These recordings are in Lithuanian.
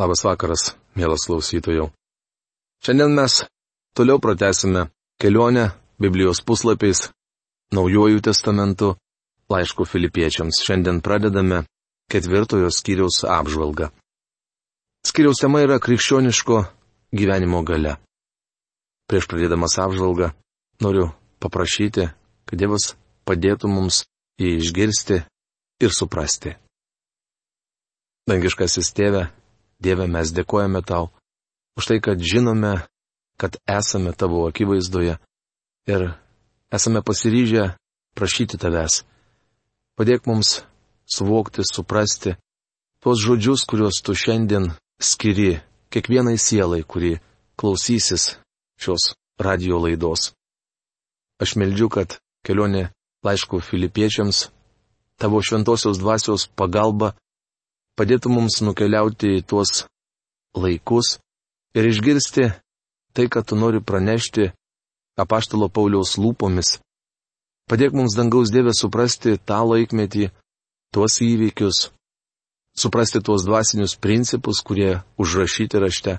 Labas vakaras, mielas klausytojų. Šiandien mes toliau pratesime kelionę Biblijos puslapiais, Naujojų testamentų, laiškų filipiečiams. Šiandien pradedame ketvirtojo skyriaus apžvalgą. Skyriaus tema yra krikščioniško gyvenimo gale. Prieš pradėdamas apžvalgą noriu paprašyti, kad Dievas padėtų mums jį išgirsti ir suprasti. Dangiškasis tėve, Dieve, mes dėkojame tau už tai, kad žinome, kad esame tavo akivaizdoje ir esame pasiryžę prašyti tavęs. Padėk mums suvokti, suprasti tuos žodžius, kuriuos tu šiandien skiri kiekvienai sielai, kuri klausysis šios radio laidos. Aš meldžiu, kad kelionė laiškų filipiečiams, tavo šventosios dvasios pagalba padėtų mums nukeliauti į tuos laikus ir išgirsti tai, ką tu nori pranešti apaštalo Pauliaus lūpomis. Padėk mums dangaus Dievę suprasti tą laikmetį, tuos įvykius, suprasti tuos dvasinius principus, kurie užrašyti rašte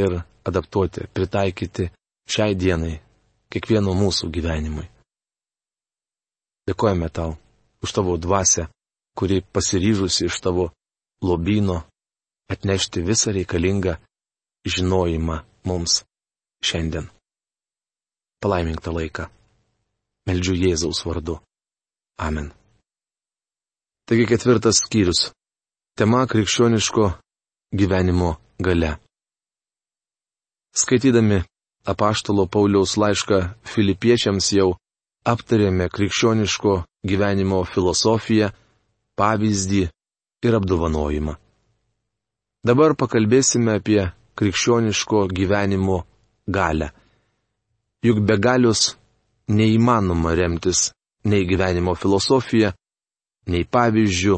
ir adaptuoti, pritaikyti šiai dienai, kiekvieno mūsų gyvenimui. Dėkojame tau už tavo dvasę, kuri pasiryžusi iš tavo lobyno atnešti visą reikalingą žinojimą mums šiandien. Palaimink tą laiką. Meldžiu Jėzaus vardu. Amen. Taigi ketvirtas skyrius. Tema krikščioniško gyvenimo gale. Skaitydami apaštalo Pauliaus laišką filipiečiams jau aptarėme krikščioniško gyvenimo filosofiją, pavyzdį ir apdovanojimą. Dabar pakalbėsime apie krikščioniško gyvenimo galę. Juk be galius neįmanoma remtis nei gyvenimo filosofija, nei pavyzdžių,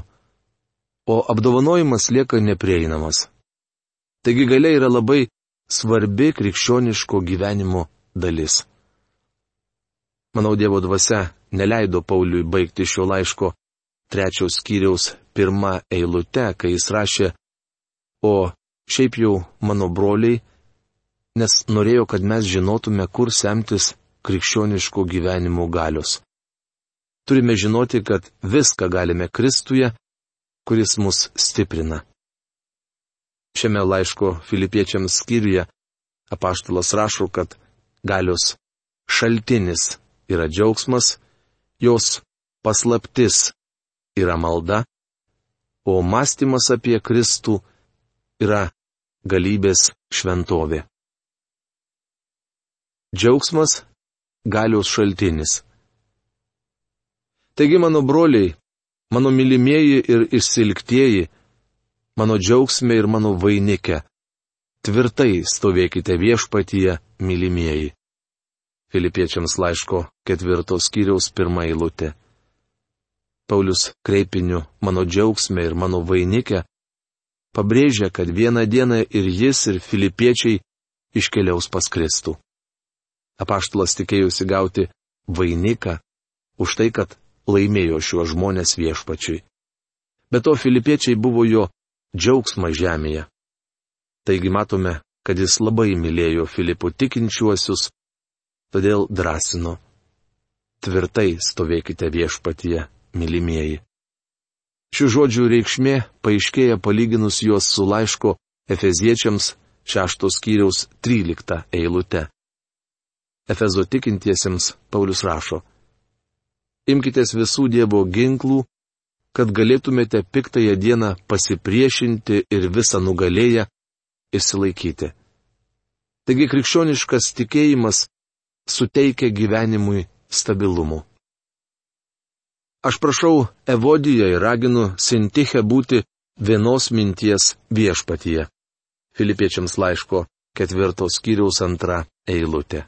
o apdovanojimas lieka neprieinamas. Taigi galia yra labai svarbi krikščioniško gyvenimo dalis. Manau, Dievo dvasia neleido Pauliui baigti šio laiško trečios skyriaus pirmą eilutę, kai jis rašė, o šiaip jau mano broliai, nes norėjo, kad mes žinotume, kur semtis krikščioniško gyvenimo galios. Turime žinoti, kad viską galime Kristuje, kuris mus stiprina. Šiame laiško filipiečiams skyriuje apaštalas rašo, kad galios šaltinis yra džiaugsmas, jos paslaptis yra malda, o mąstymas apie Kristų yra galybės šventovė. Džiaugsmas - galios šaltinis. Taigi mano broliai, mano mylimieji ir išsilgtieji, mano džiaugsmė ir mano vainikė, tvirtai stovėkite viešpatyje, mylimieji. Filipiečiams laiško ketvirtos skyriaus pirmą eilutę. Paulius kreipiniu mano džiaugsmė ir mano vainikė, pabrėžia, kad vieną dieną ir jis, ir filipiečiai iškeliaus pas Kristų. Apaštalas tikėjusi gauti vainiką už tai, kad laimėjo šiuos žmonės viešpačiui. Be to filipiečiai buvo jo džiaugsma žemėje. Taigi matome, kad jis labai mylėjo Filipų tikinčiuosius, todėl drąsino. Tvirtai stovėkite viešpatyje mylimieji. Šių žodžių reikšmė paaiškėja palyginus juos su laiško Efeziečiams šeštos skyriaus 13 eilute. Efezo tikintiesiems Paulius rašo. Imkitės visų Dievo ginklų, kad galėtumėte piktąją dieną pasipriešinti ir visą nugalėję išsilaikyti. Taigi krikščioniškas tikėjimas suteikia gyvenimui stabilumų. Aš prašau Evodiją ir raginu Sintichę būti vienos minties viešpatyje. Filipiečiams laiško ketvirtos skyriaus antra eilutė.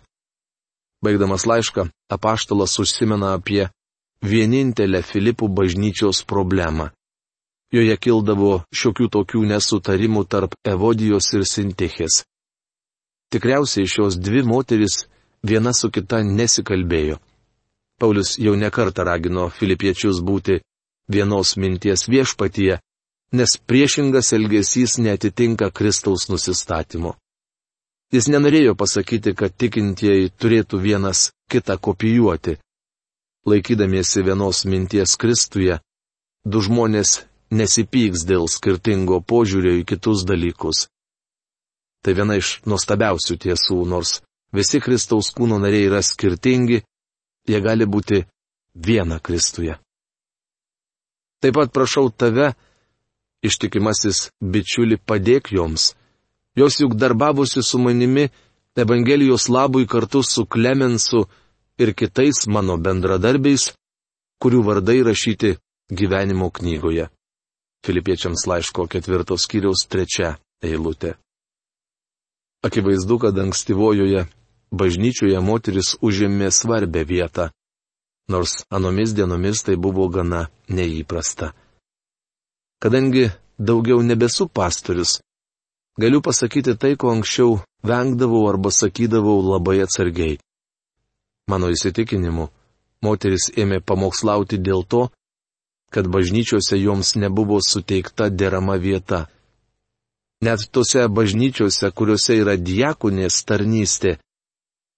Baigdamas laišką, apaštalas užsimena apie vienintelę Filipų bažnyčios problemą. Joje kildavo šiokių tokių nesutarimų tarp Evodijos ir Sintichės. Tikriausiai šios dvi moteris viena su kita nesikalbėjo. Paulius jau nekartą ragino filipiečius būti vienos minties viešpatyje nes priešingas elgesys netitinka Kristaus nusistatymo. Jis nenorėjo pasakyti, kad tikintieji turėtų vienas kitą kopijuoti. Laikydamiesi vienos minties Kristuje, du žmonės nesipyks dėl skirtingo požiūrio į kitus dalykus. Tai viena iš nuostabiausių tiesų, nors visi Kristaus kūno nariai yra skirtingi, jie gali būti viena Kristuje. Taip pat prašau tave, ištikimasis bičiuli, padėk joms. Jos juk darbavosi su manimi Evangelijos labui kartu su Klemensu ir kitais mano bendradarbiais, kurių vardai rašyti gyvenimo knygoje. Filipiečiams laiško ketvirtos kiriaus trečia eilutė. Akivaizdu, kad ankstyvojoje bažnyčioje moteris užėmė svarbę vietą, nors anomis dienomis tai buvo gana neįprasta. Kadangi daugiau nebesu pastorius, galiu pasakyti tai, ko anksčiau vengdavau arba sakydavau labai atsargiai. Mano įsitikinimu, moteris ėmė pamokslauti dėl to, kad bažnyčiose joms nebuvo suteikta derama vieta. Net tose bažnyčiose, kuriuose yra diakonės tarnystė,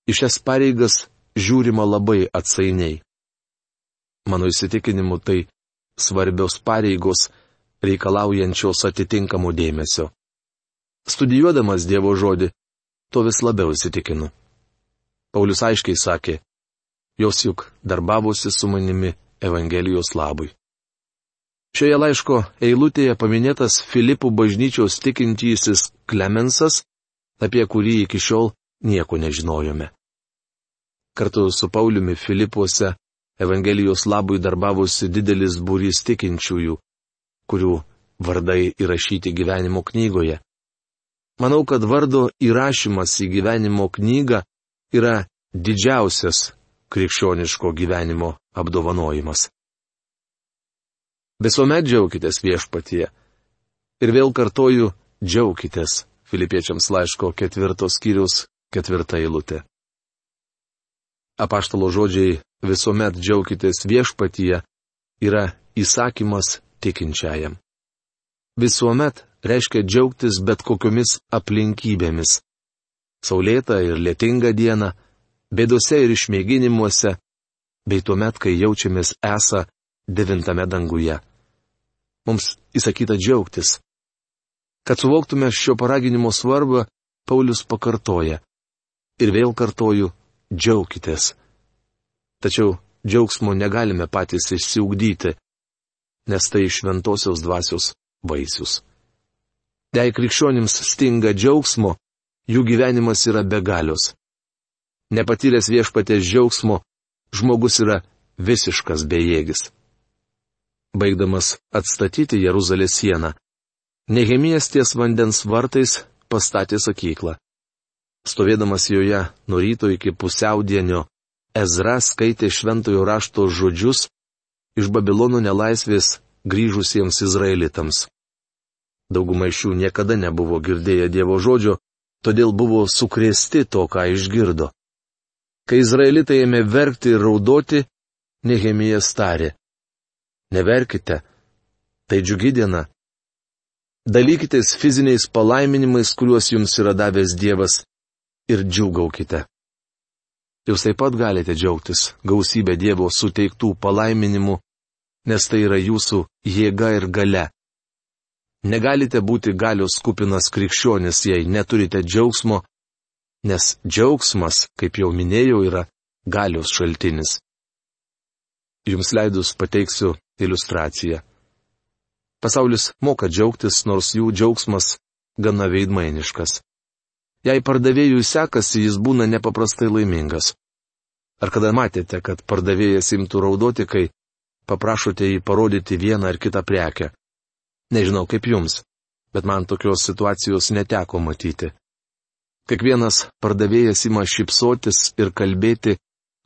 iš šias pareigas žiūrima labai atsainiai. Mano įsitikinimu tai svarbios pareigos, reikalaujančios atitinkamų dėmesio. Studijuodamas Dievo žodį, to vis labiau įsitikinu. Paulius aiškiai sakė, jos juk darbavosi su manimi Evangelijos labui. Šioje laiško eilutėje paminėtas Filipų bažnyčios tikintysis Klemensas, apie kurį iki šiol nieko nežinojome. Kartu su Pauliumi Filipuose Evangelijos labui darbavosi didelis būrys tikinčiųjų, kurių vardai įrašyti gyvenimo knygoje. Manau, kad vardo įrašymas į gyvenimo knygą yra didžiausias krikščioniško gyvenimo apdovanojimas. Visuomet džiaukitės viešpatyje. Ir vėl kartoju, džiaukitės Filipiečiams laiško ketvirtos skyrius ketvirta eilutė. Apaštalo žodžiai visuomet džiaukitės viešpatyje yra įsakymas tikinčiajam. Visuomet reiškia džiaugtis bet kokiomis aplinkybėmis. Saulėta ir lėtinga diena, bėdose ir išmėginimuose, bei tuomet, kai jaučiamės esą devintame danguje. Mums įsakyta džiaugtis. Kad suvoktume šio paraginimo svarbą, Paulius pakartoja. Ir vėl kartoju, džiaukitės. Tačiau džiaugsmo negalime patys išsiugdyti nes tai šventosios dvasios vaisius. Jei krikščionims stinga džiaugsmo, jų gyvenimas yra begalios. Nepatyręs viešpatės džiaugsmo, žmogus yra visiškas bejėgis. Baigdamas atstatyti Jeruzalės sieną, Nehemijas ties vandens vartais pastatė sakyklą. Stovėdamas joje nuo ryto iki pusiaudienio, Ezra skaitė šventojo rašto žodžius iš Babilono nelaisvės grįžusiems izraelitams. Dauguma iš jų niekada nebuvo girdėję Dievo žodžio, todėl buvo sukrėsti to, ką išgirdo. Kai izraelitai ėmė verkti ir raudoti, Nehemijas tarė. Neverkite, tai džiugi diena. Dalykitės fiziniais palaiminimais, kuriuos jums yra davęs Dievas, ir džiugaukite. Jūs taip pat galite džiaugtis gausybę Dievo suteiktų palaiminimų nes tai yra jūsų jėga ir gale. Negalite būti galios kupinas krikščionis, jei neturite džiaugsmo, nes džiaugsmas, kaip jau minėjau, yra galios šaltinis. Jums leidus pateiksiu iliustraciją. Pasaulis moka džiaugtis, nors jų džiaugsmas gana veidmainiškas. Jei pardavėjui sekasi, jis būna nepaprastai laimingas. Ar kada matėte, kad pardavėjas imtų raudoti, kai paprašote jį parodyti vieną ar kitą prekę. Nežinau kaip jums, bet man tokios situacijos neteko matyti. Kiekvienas pardavėjas ima šipsotis ir kalbėti,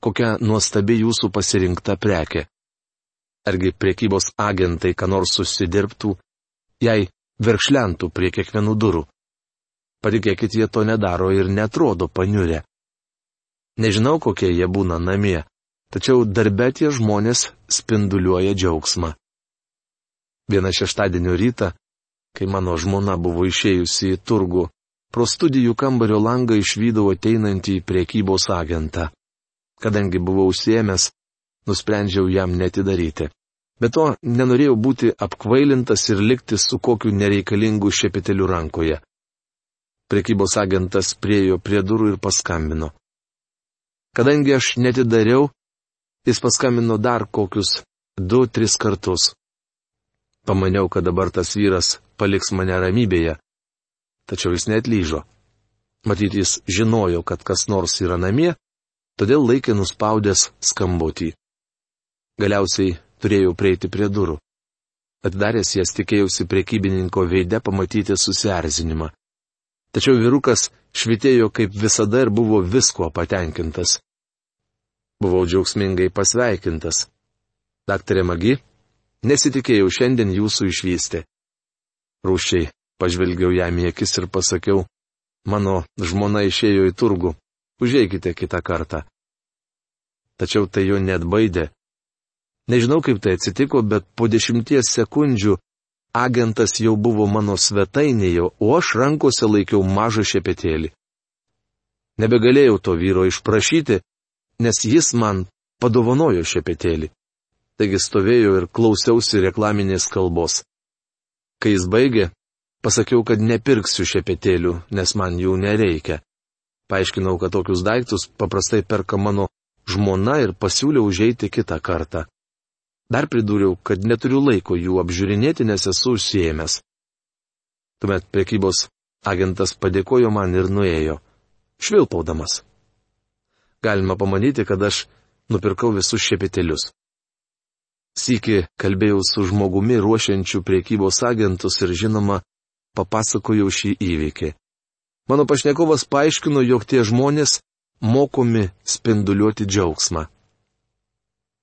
kokia nuostabi jūsų pasirinkta prekė. Argi priekybos agentai, ką nors susidirbtų, jei verkšlentų prie kiekvienų durų. Patikėkit, jie to nedaro ir netrodo paniurę. Nežinau, kokie jie būna namie, tačiau darbe tie žmonės spinduliuoja džiaugsmą. Vieną šeštadienio rytą, kai mano žmona buvo išėjusi į turgų, pro studijų kambario langą išvydau ateinantį priekybos agentą. Kadangi buvau užsiemęs, nusprendžiau jam netidaryti. Be to, nenorėjau būti apkvailintas ir likti su kokiu nereikalingu šepeteliu rankoje. Prekybos agentas priejo prie durų ir paskambino. Kadangi aš netidariau, jis paskambino dar kokius du, tris kartus. Pamaniau, kad dabar tas vyras paliks mane ramybėje. Tačiau jis net lyžo. Matyt, jis žinojo, kad kas nors yra namie, todėl laikė nuspaudęs skambutį. Galiausiai turėjau prieiti prie durų. Atdaręs jas tikėjausi priekybininko veide pamatyti susierzinimą. Tačiau vyrukas švitėjo kaip visada ir buvo visko patenkintas. Buvau džiaugsmingai pasveikintas. Daktarė Magi, nesitikėjau šiandien jūsų išvysti. Rūščiai pažvelgiau jam į akis ir pasakiau, mano žmona išėjo į turgų, užėjkite kitą kartą. Tačiau tai jo net baidė. Nežinau, kaip tai atsitiko, bet po dešimties sekundžių agentas jau buvo mano svetainėje, o aš rankose laikiau mažą šepetėlį. Nebegalėjau to vyro išprašyti, nes jis man padovanojo šepetėlį. Taigi stovėjau ir klausiausi reklaminės kalbos. Kai jis baigė, pasakiau, kad nepirksiu šepetėlių, nes man jų nereikia. Paaiškinau, kad tokius daiktus paprastai perka mano žmona ir pasiūliau užeiti kitą kartą. Dar pridūriau, kad neturiu laiko jų apžiūrinėti, nes esu užsiemęs. Tuomet prekybos agentas padėkojo man ir nuėjo, švilpaudamas. Galima pamanyti, kad aš nupirkau visus šepetėlius. Sykį kalbėjau su žmogumi ruošiančiu priekybos agentus ir žinoma, papasakojau šį įvykį. Mano pašnekovas paaiškino, jog tie žmonės mokomi spinduliuoti džiaugsmą.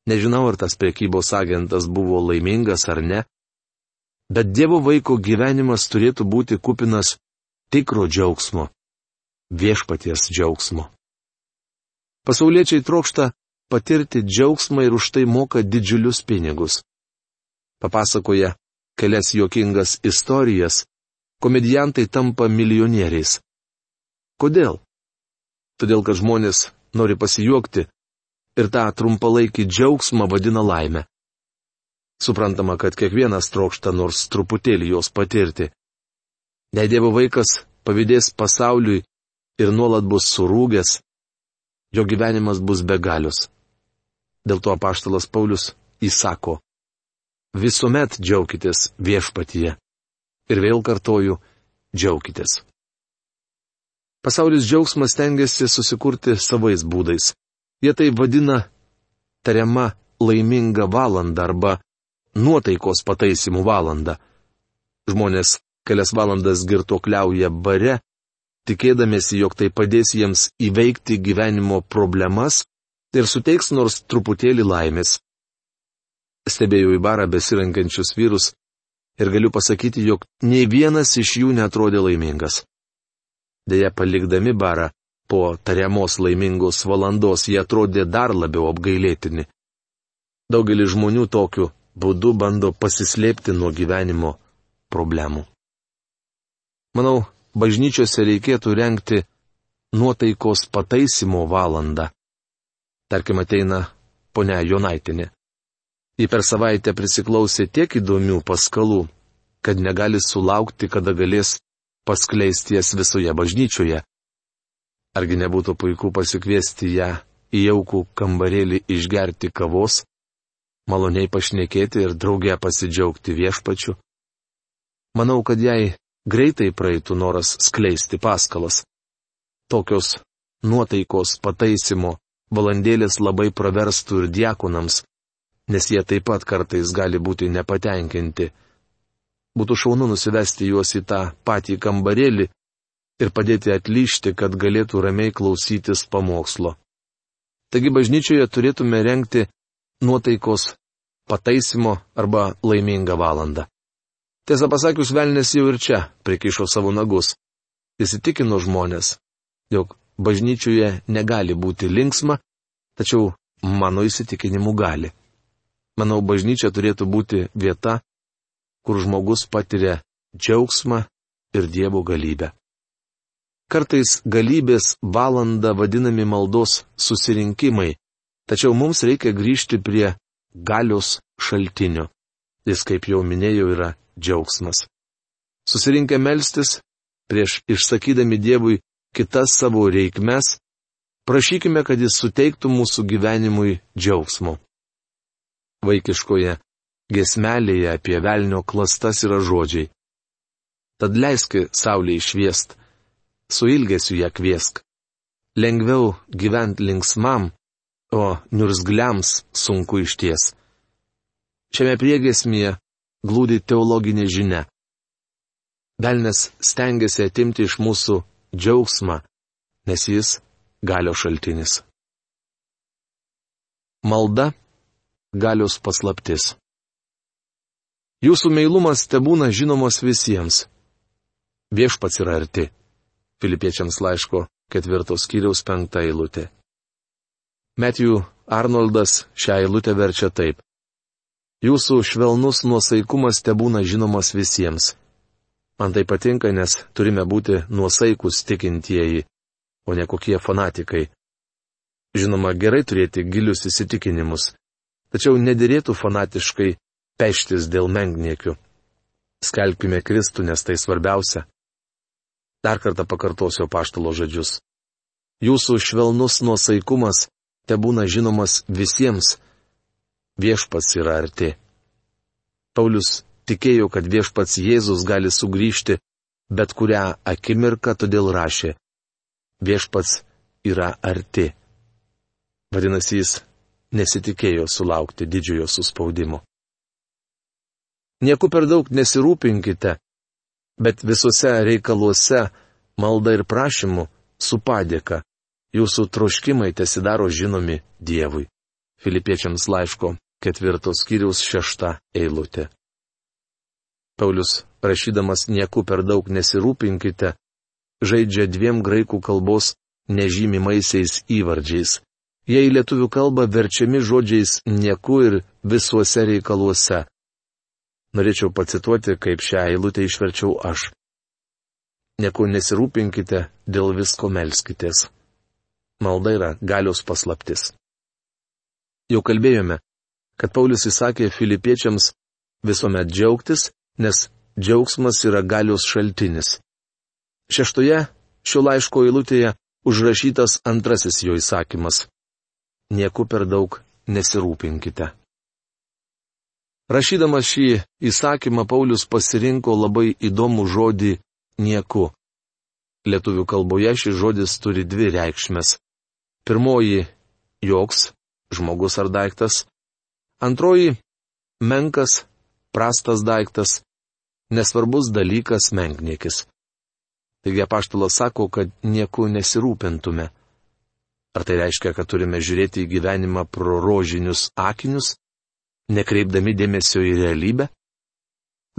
Nežinau, ar tas priekybos agentas buvo laimingas ar ne, bet Dievo vaiko gyvenimas turėtų būti kupinas tikro džiaugsmo, viešpaties džiaugsmo. Pasauliečiai trokšta patirti džiaugsmą ir už tai moka didžiulius pinigus. Papasakoja kelias juokingas istorijas, komedijantai tampa milijonieriais. Kodėl? Todėl, kad žmonės nori pasijuokti, ir tą trumpalaikį džiaugsmą vadina laimę. Suprantama, kad kiekvienas trokšta nors truputėlį jos patirti. Jei Dievo vaikas pavydės pasauliui ir nuolat bus surūgęs, jo gyvenimas bus begalius. Dėl to apaštalas Paulius įsako, visuomet džiaukitės viešpatyje. Ir vėl kartoju, džiaukitės. Pasaulis džiaugsmas tengiasi susikurti savais būdais. Jie tai vadina tariama laiminga valanda arba nuotaikos pataisimų valanda. Žmonės kelias valandas girtokliauja bare, tikėdamėsi, jog tai padės jiems įveikti gyvenimo problemas ir suteiks nors truputėlį laimės. Stebėjau į barą besirankančius vyrus ir galiu pasakyti, jog nei vienas iš jų netrodė laimingas. Deja, palikdami barą, Po tariamos laimingos valandos jie atrodė dar labiau apgailėtini. Daugelis žmonių tokiu būdu bando pasislėpti nuo gyvenimo problemų. Manau, bažnyčiose reikėtų renkti nuotaikos pataisimo valandą. Tarkim ateina ponia Jonaitinė. Ji per savaitę prisiklausė tiek įdomių paskalų, kad negali sulaukti, kada galės paskleisti jas visoje bažnyčioje. Argi nebūtų puiku pasikviesti ją į jaukų kambarėlį išgerti kavos, maloniai pašnekėti ir draugę pasidžiaugti viešpačiu? Manau, kad jai greitai praeitų noras skleisti paskalas. Tokios nuotaikos pataisimo valandėlės labai praverstų ir diekonams, nes jie taip pat kartais gali būti nepatenkinti. Būtų šaunu nusivesti juos į tą patį kambarėlį ir padėti atlyšti, kad galėtų ramiai klausytis pamokslo. Taigi bažnyčioje turėtume renkti nuotaikos pataisimo arba laimingą valandą. Tiesą pasakius, velnės jau ir čia prikišo savo nagus. Įsitikino žmonės, jog bažnyčioje negali būti linksma, tačiau mano įsitikinimu gali. Manau, bažnyčia turėtų būti vieta, kur žmogus patiria džiaugsmą ir Dievo galybę. Kartais galybės valanda vadinami maldos susirinkimai, tačiau mums reikia grįžti prie galios šaltinio. Jis, kaip jau minėjau, yra džiaugsmas. Susirinkę melstis, prieš išsakydami Dievui kitas savo reikmes, prašykime, kad jis suteiktų mūsų gyvenimui džiaugsmo. Vaikiškoje gesmelėje apie velnio klastas yra žodžiai. Tad leiski saulė išviest, su ilgesiu ją kviesk. Lengviau gyvent linksmam, o niurzgliams sunku išties. Šiame priegesmėje glūdi teologinė žinia. Velnes stengiasi atimti iš mūsų džiaugsmą, nes jis galio šaltinis. Malda - galios paslaptis. Jūsų meilumas te būna žinomos visiems. Viešpats yra arti. Filipiečiams laiško ketvirtos kiriaus penktą eilutę. Matthew Arnoldas šią eilutę verčia taip. Jūsų švelnus nuosaikumas te būna žinomas visiems. Man tai patinka, nes turime būti nuosaikus tikintieji, o ne kokie fanatikai. Žinoma, gerai turėti gilius įsitikinimus, tačiau nedėrėtų fanatiškai peštis dėl mengniekių. Skelbkime Kristų, nes tai svarbiausia. Dar kartą pakartosiu paštalo žodžius. Jūsų švelnus nuosaikumas te būna žinomas visiems. Viešpats yra arti. Paulius tikėjo, kad viešpats Jėzus gali sugrįžti bet kurią akimirką, todėl rašė. Viešpats yra arti. Vadinasi, jis nesitikėjo sulaukti didžiojo suspaudimo. Nieku per daug nesirūpinkite, bet visuose reikaluose malda ir prašymu su padėka. Jūsų troškimai tesidaro žinomi Dievui. Filipiečiams laiško ketvirtos kiriaus šešta eilutė. Paulius, rašydamas nieku per daug nesirūpinkite, žaidžia dviem graikų kalbos nežymimaisiais įvardžiais. Jie į lietuvių kalbą verčiami žodžiais nieku ir visuose reikaluose. Norėčiau pacituoti, kaip šią eilutę išverčiau aš. Nieko nesirūpinkite, dėl visko melskitės. Malda yra galios paslaptis. Jau kalbėjome, kad Paulius įsakė filipiečiams visuomet džiaugtis, nes džiaugsmas yra galios šaltinis. Šeštoje šio laiško eilutėje užrašytas antrasis jo įsakymas. Nieku per daug nesirūpinkite. Rašydamas šį įsakymą Paulius pasirinko labai įdomų žodį nieku. Lietuvių kalboje šis žodis turi dvi reikšmės. Pirmoji - joks, žmogus ar daiktas. Antroji - menkas, prastas daiktas, nesvarbus dalykas menkniekis. Taigi apaštalas sako, kad nieku nesirūpintume. Ar tai reiškia, kad turime žiūrėti į gyvenimą pro rožinius akinius? Nekreipdami dėmesio į realybę?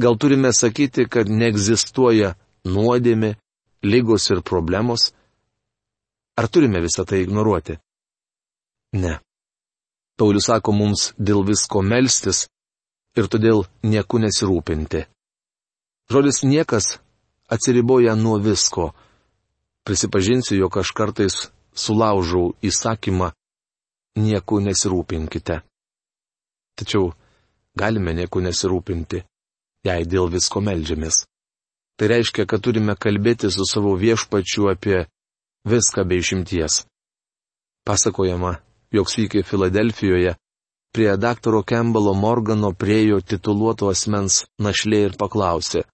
Gal turime sakyti, kad neegzistuoja nuodėmė, lygos ir problemos? Ar turime visą tai ignoruoti? Ne. Paulius sako mums dėl visko melstis ir todėl nieku nesirūpinti. Žodis niekas atsiriboja nuo visko. Prisipažinsiu, jog aš kartais sulaužau įsakymą nieku nesirūpinkite. Tačiau galime nieko nesirūpinti, jei dėl visko melžiamės. Tai reiškia, kad turime kalbėti su savo viešpačiu apie viską be išimties. Pasakojama, jog sykį Filadelfijoje prie daktaro Kembalo Morgano priejo tituluoto asmens našlė ir paklausė.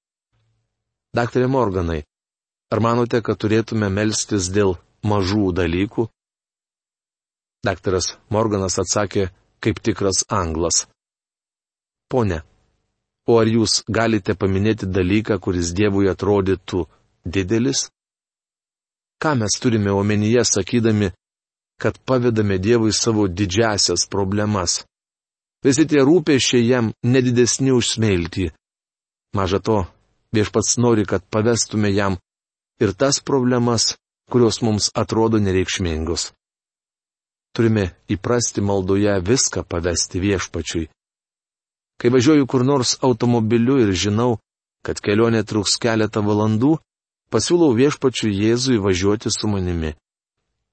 Daktarė Morganai, ar manote, kad turėtume melstis dėl mažų dalykų? Daktaras Morganas atsakė, kaip tikras anglas. Pone, o ar jūs galite paminėti dalyką, kuris Dievui atrodytų didelis? Ką mes turime omenyje sakydami, kad pavedame Dievui savo didžiasias problemas? Visi tie rūpėšiai jam nedidesni už smeiltį. Maža to, viešpats nori, kad pavestume jam ir tas problemas, kurios mums atrodo nereikšmingos. Turime įprasti maldoje viską pavesti viešpačiui. Kai važiuoju kur nors automobiliu ir žinau, kad kelionė truks keletą valandų, pasiūlau viešpačiu Jėzui važiuoti su manimi.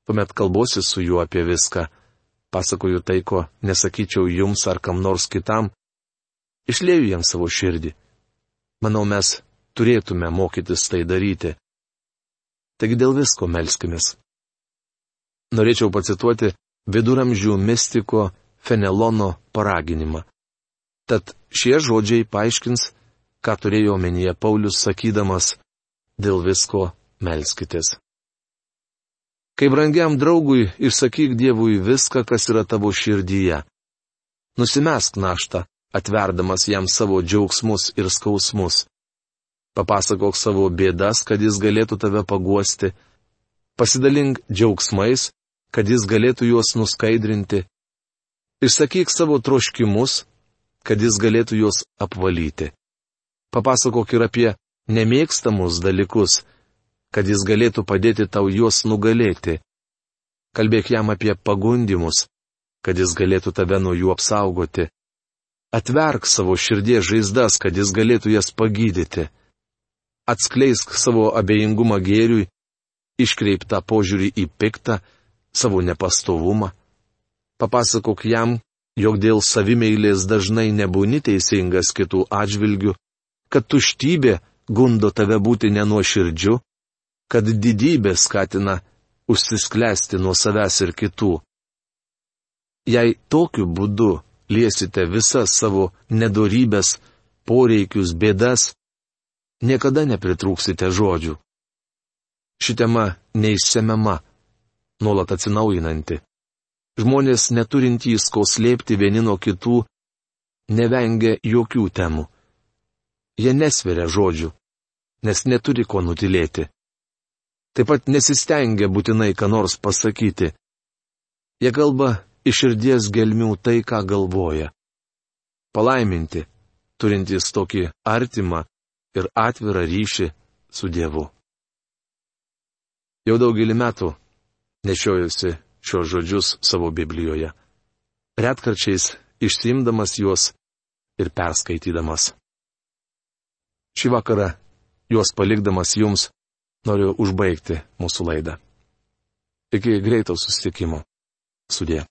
Tuomet kalbuosi su juo apie viską, pasakoju tai, ko nesakyčiau jums ar kam nors kitam, išlėjau jam savo širdį. Manau, mes turėtume mokytis tai daryti. Taigi dėl visko melskimės. Norėčiau pacituoti viduramžių mistiko Fenelono paraginimą. Tad šie žodžiai paaiškins, ką turėjo omenyje Paulius sakydamas, dėl visko melskitės. Kai brangiam draugui išsakyk Dievui viską, kas yra tavo širdyje. Nusimesk naštą, atverdamas jam savo džiaugsmus ir skausmus. Papasakok savo bėdas, kad jis galėtų tave paguosti. Pasidalink džiaugsmais, kad jis galėtų juos nuskaidrinti. Išsakyk savo troškimus, kad jis galėtų juos apvalyti. Papasakok ir apie nemėgstamus dalykus, kad jis galėtų padėti tau juos nugalėti. Kalbėk jam apie pagundimus, kad jis galėtų tave nuo jų apsaugoti. Atverk savo širdies žaizdas, kad jis galėtų jas pagydyti atskleisk savo abejingumą gėriui, iškreiptą požiūrį į piktą, savo nepastovumą. Papasakok jam, jog dėl savimeilės dažnai nebūni teisingas kitų atžvilgių, kad tuštybė gundo tave būti nenuoširdžiu, kad didybė skatina užsisklęsti nuo savęs ir kitų. Jei tokiu būdu liesite visas savo nedorybės, poreikius, bėdas, niekada nepritrūksite žodžių. Ši tema neišsemiama, nuolat atsinaujinanti. Žmonės neturintys ko slėpti vieni nuo kitų, nevengia jokių temų. Jie nesveria žodžių, nes neturi ko nutilėti. Taip pat nesistengia būtinai ką nors pasakyti. Jie kalba iš širdies gelmių tai, ką galvoja. Palaiminti, turintys tokį artimą, ir atvirą ryšį su Dievu. Jau daugelį metų nešiojusi šios žodžius savo Biblijoje, retkarčiais išsimdamas juos ir perskaitydamas. Šį vakarą, juos palikdamas jums, noriu užbaigti mūsų laidą. Iki greito susitikimo. Sudė.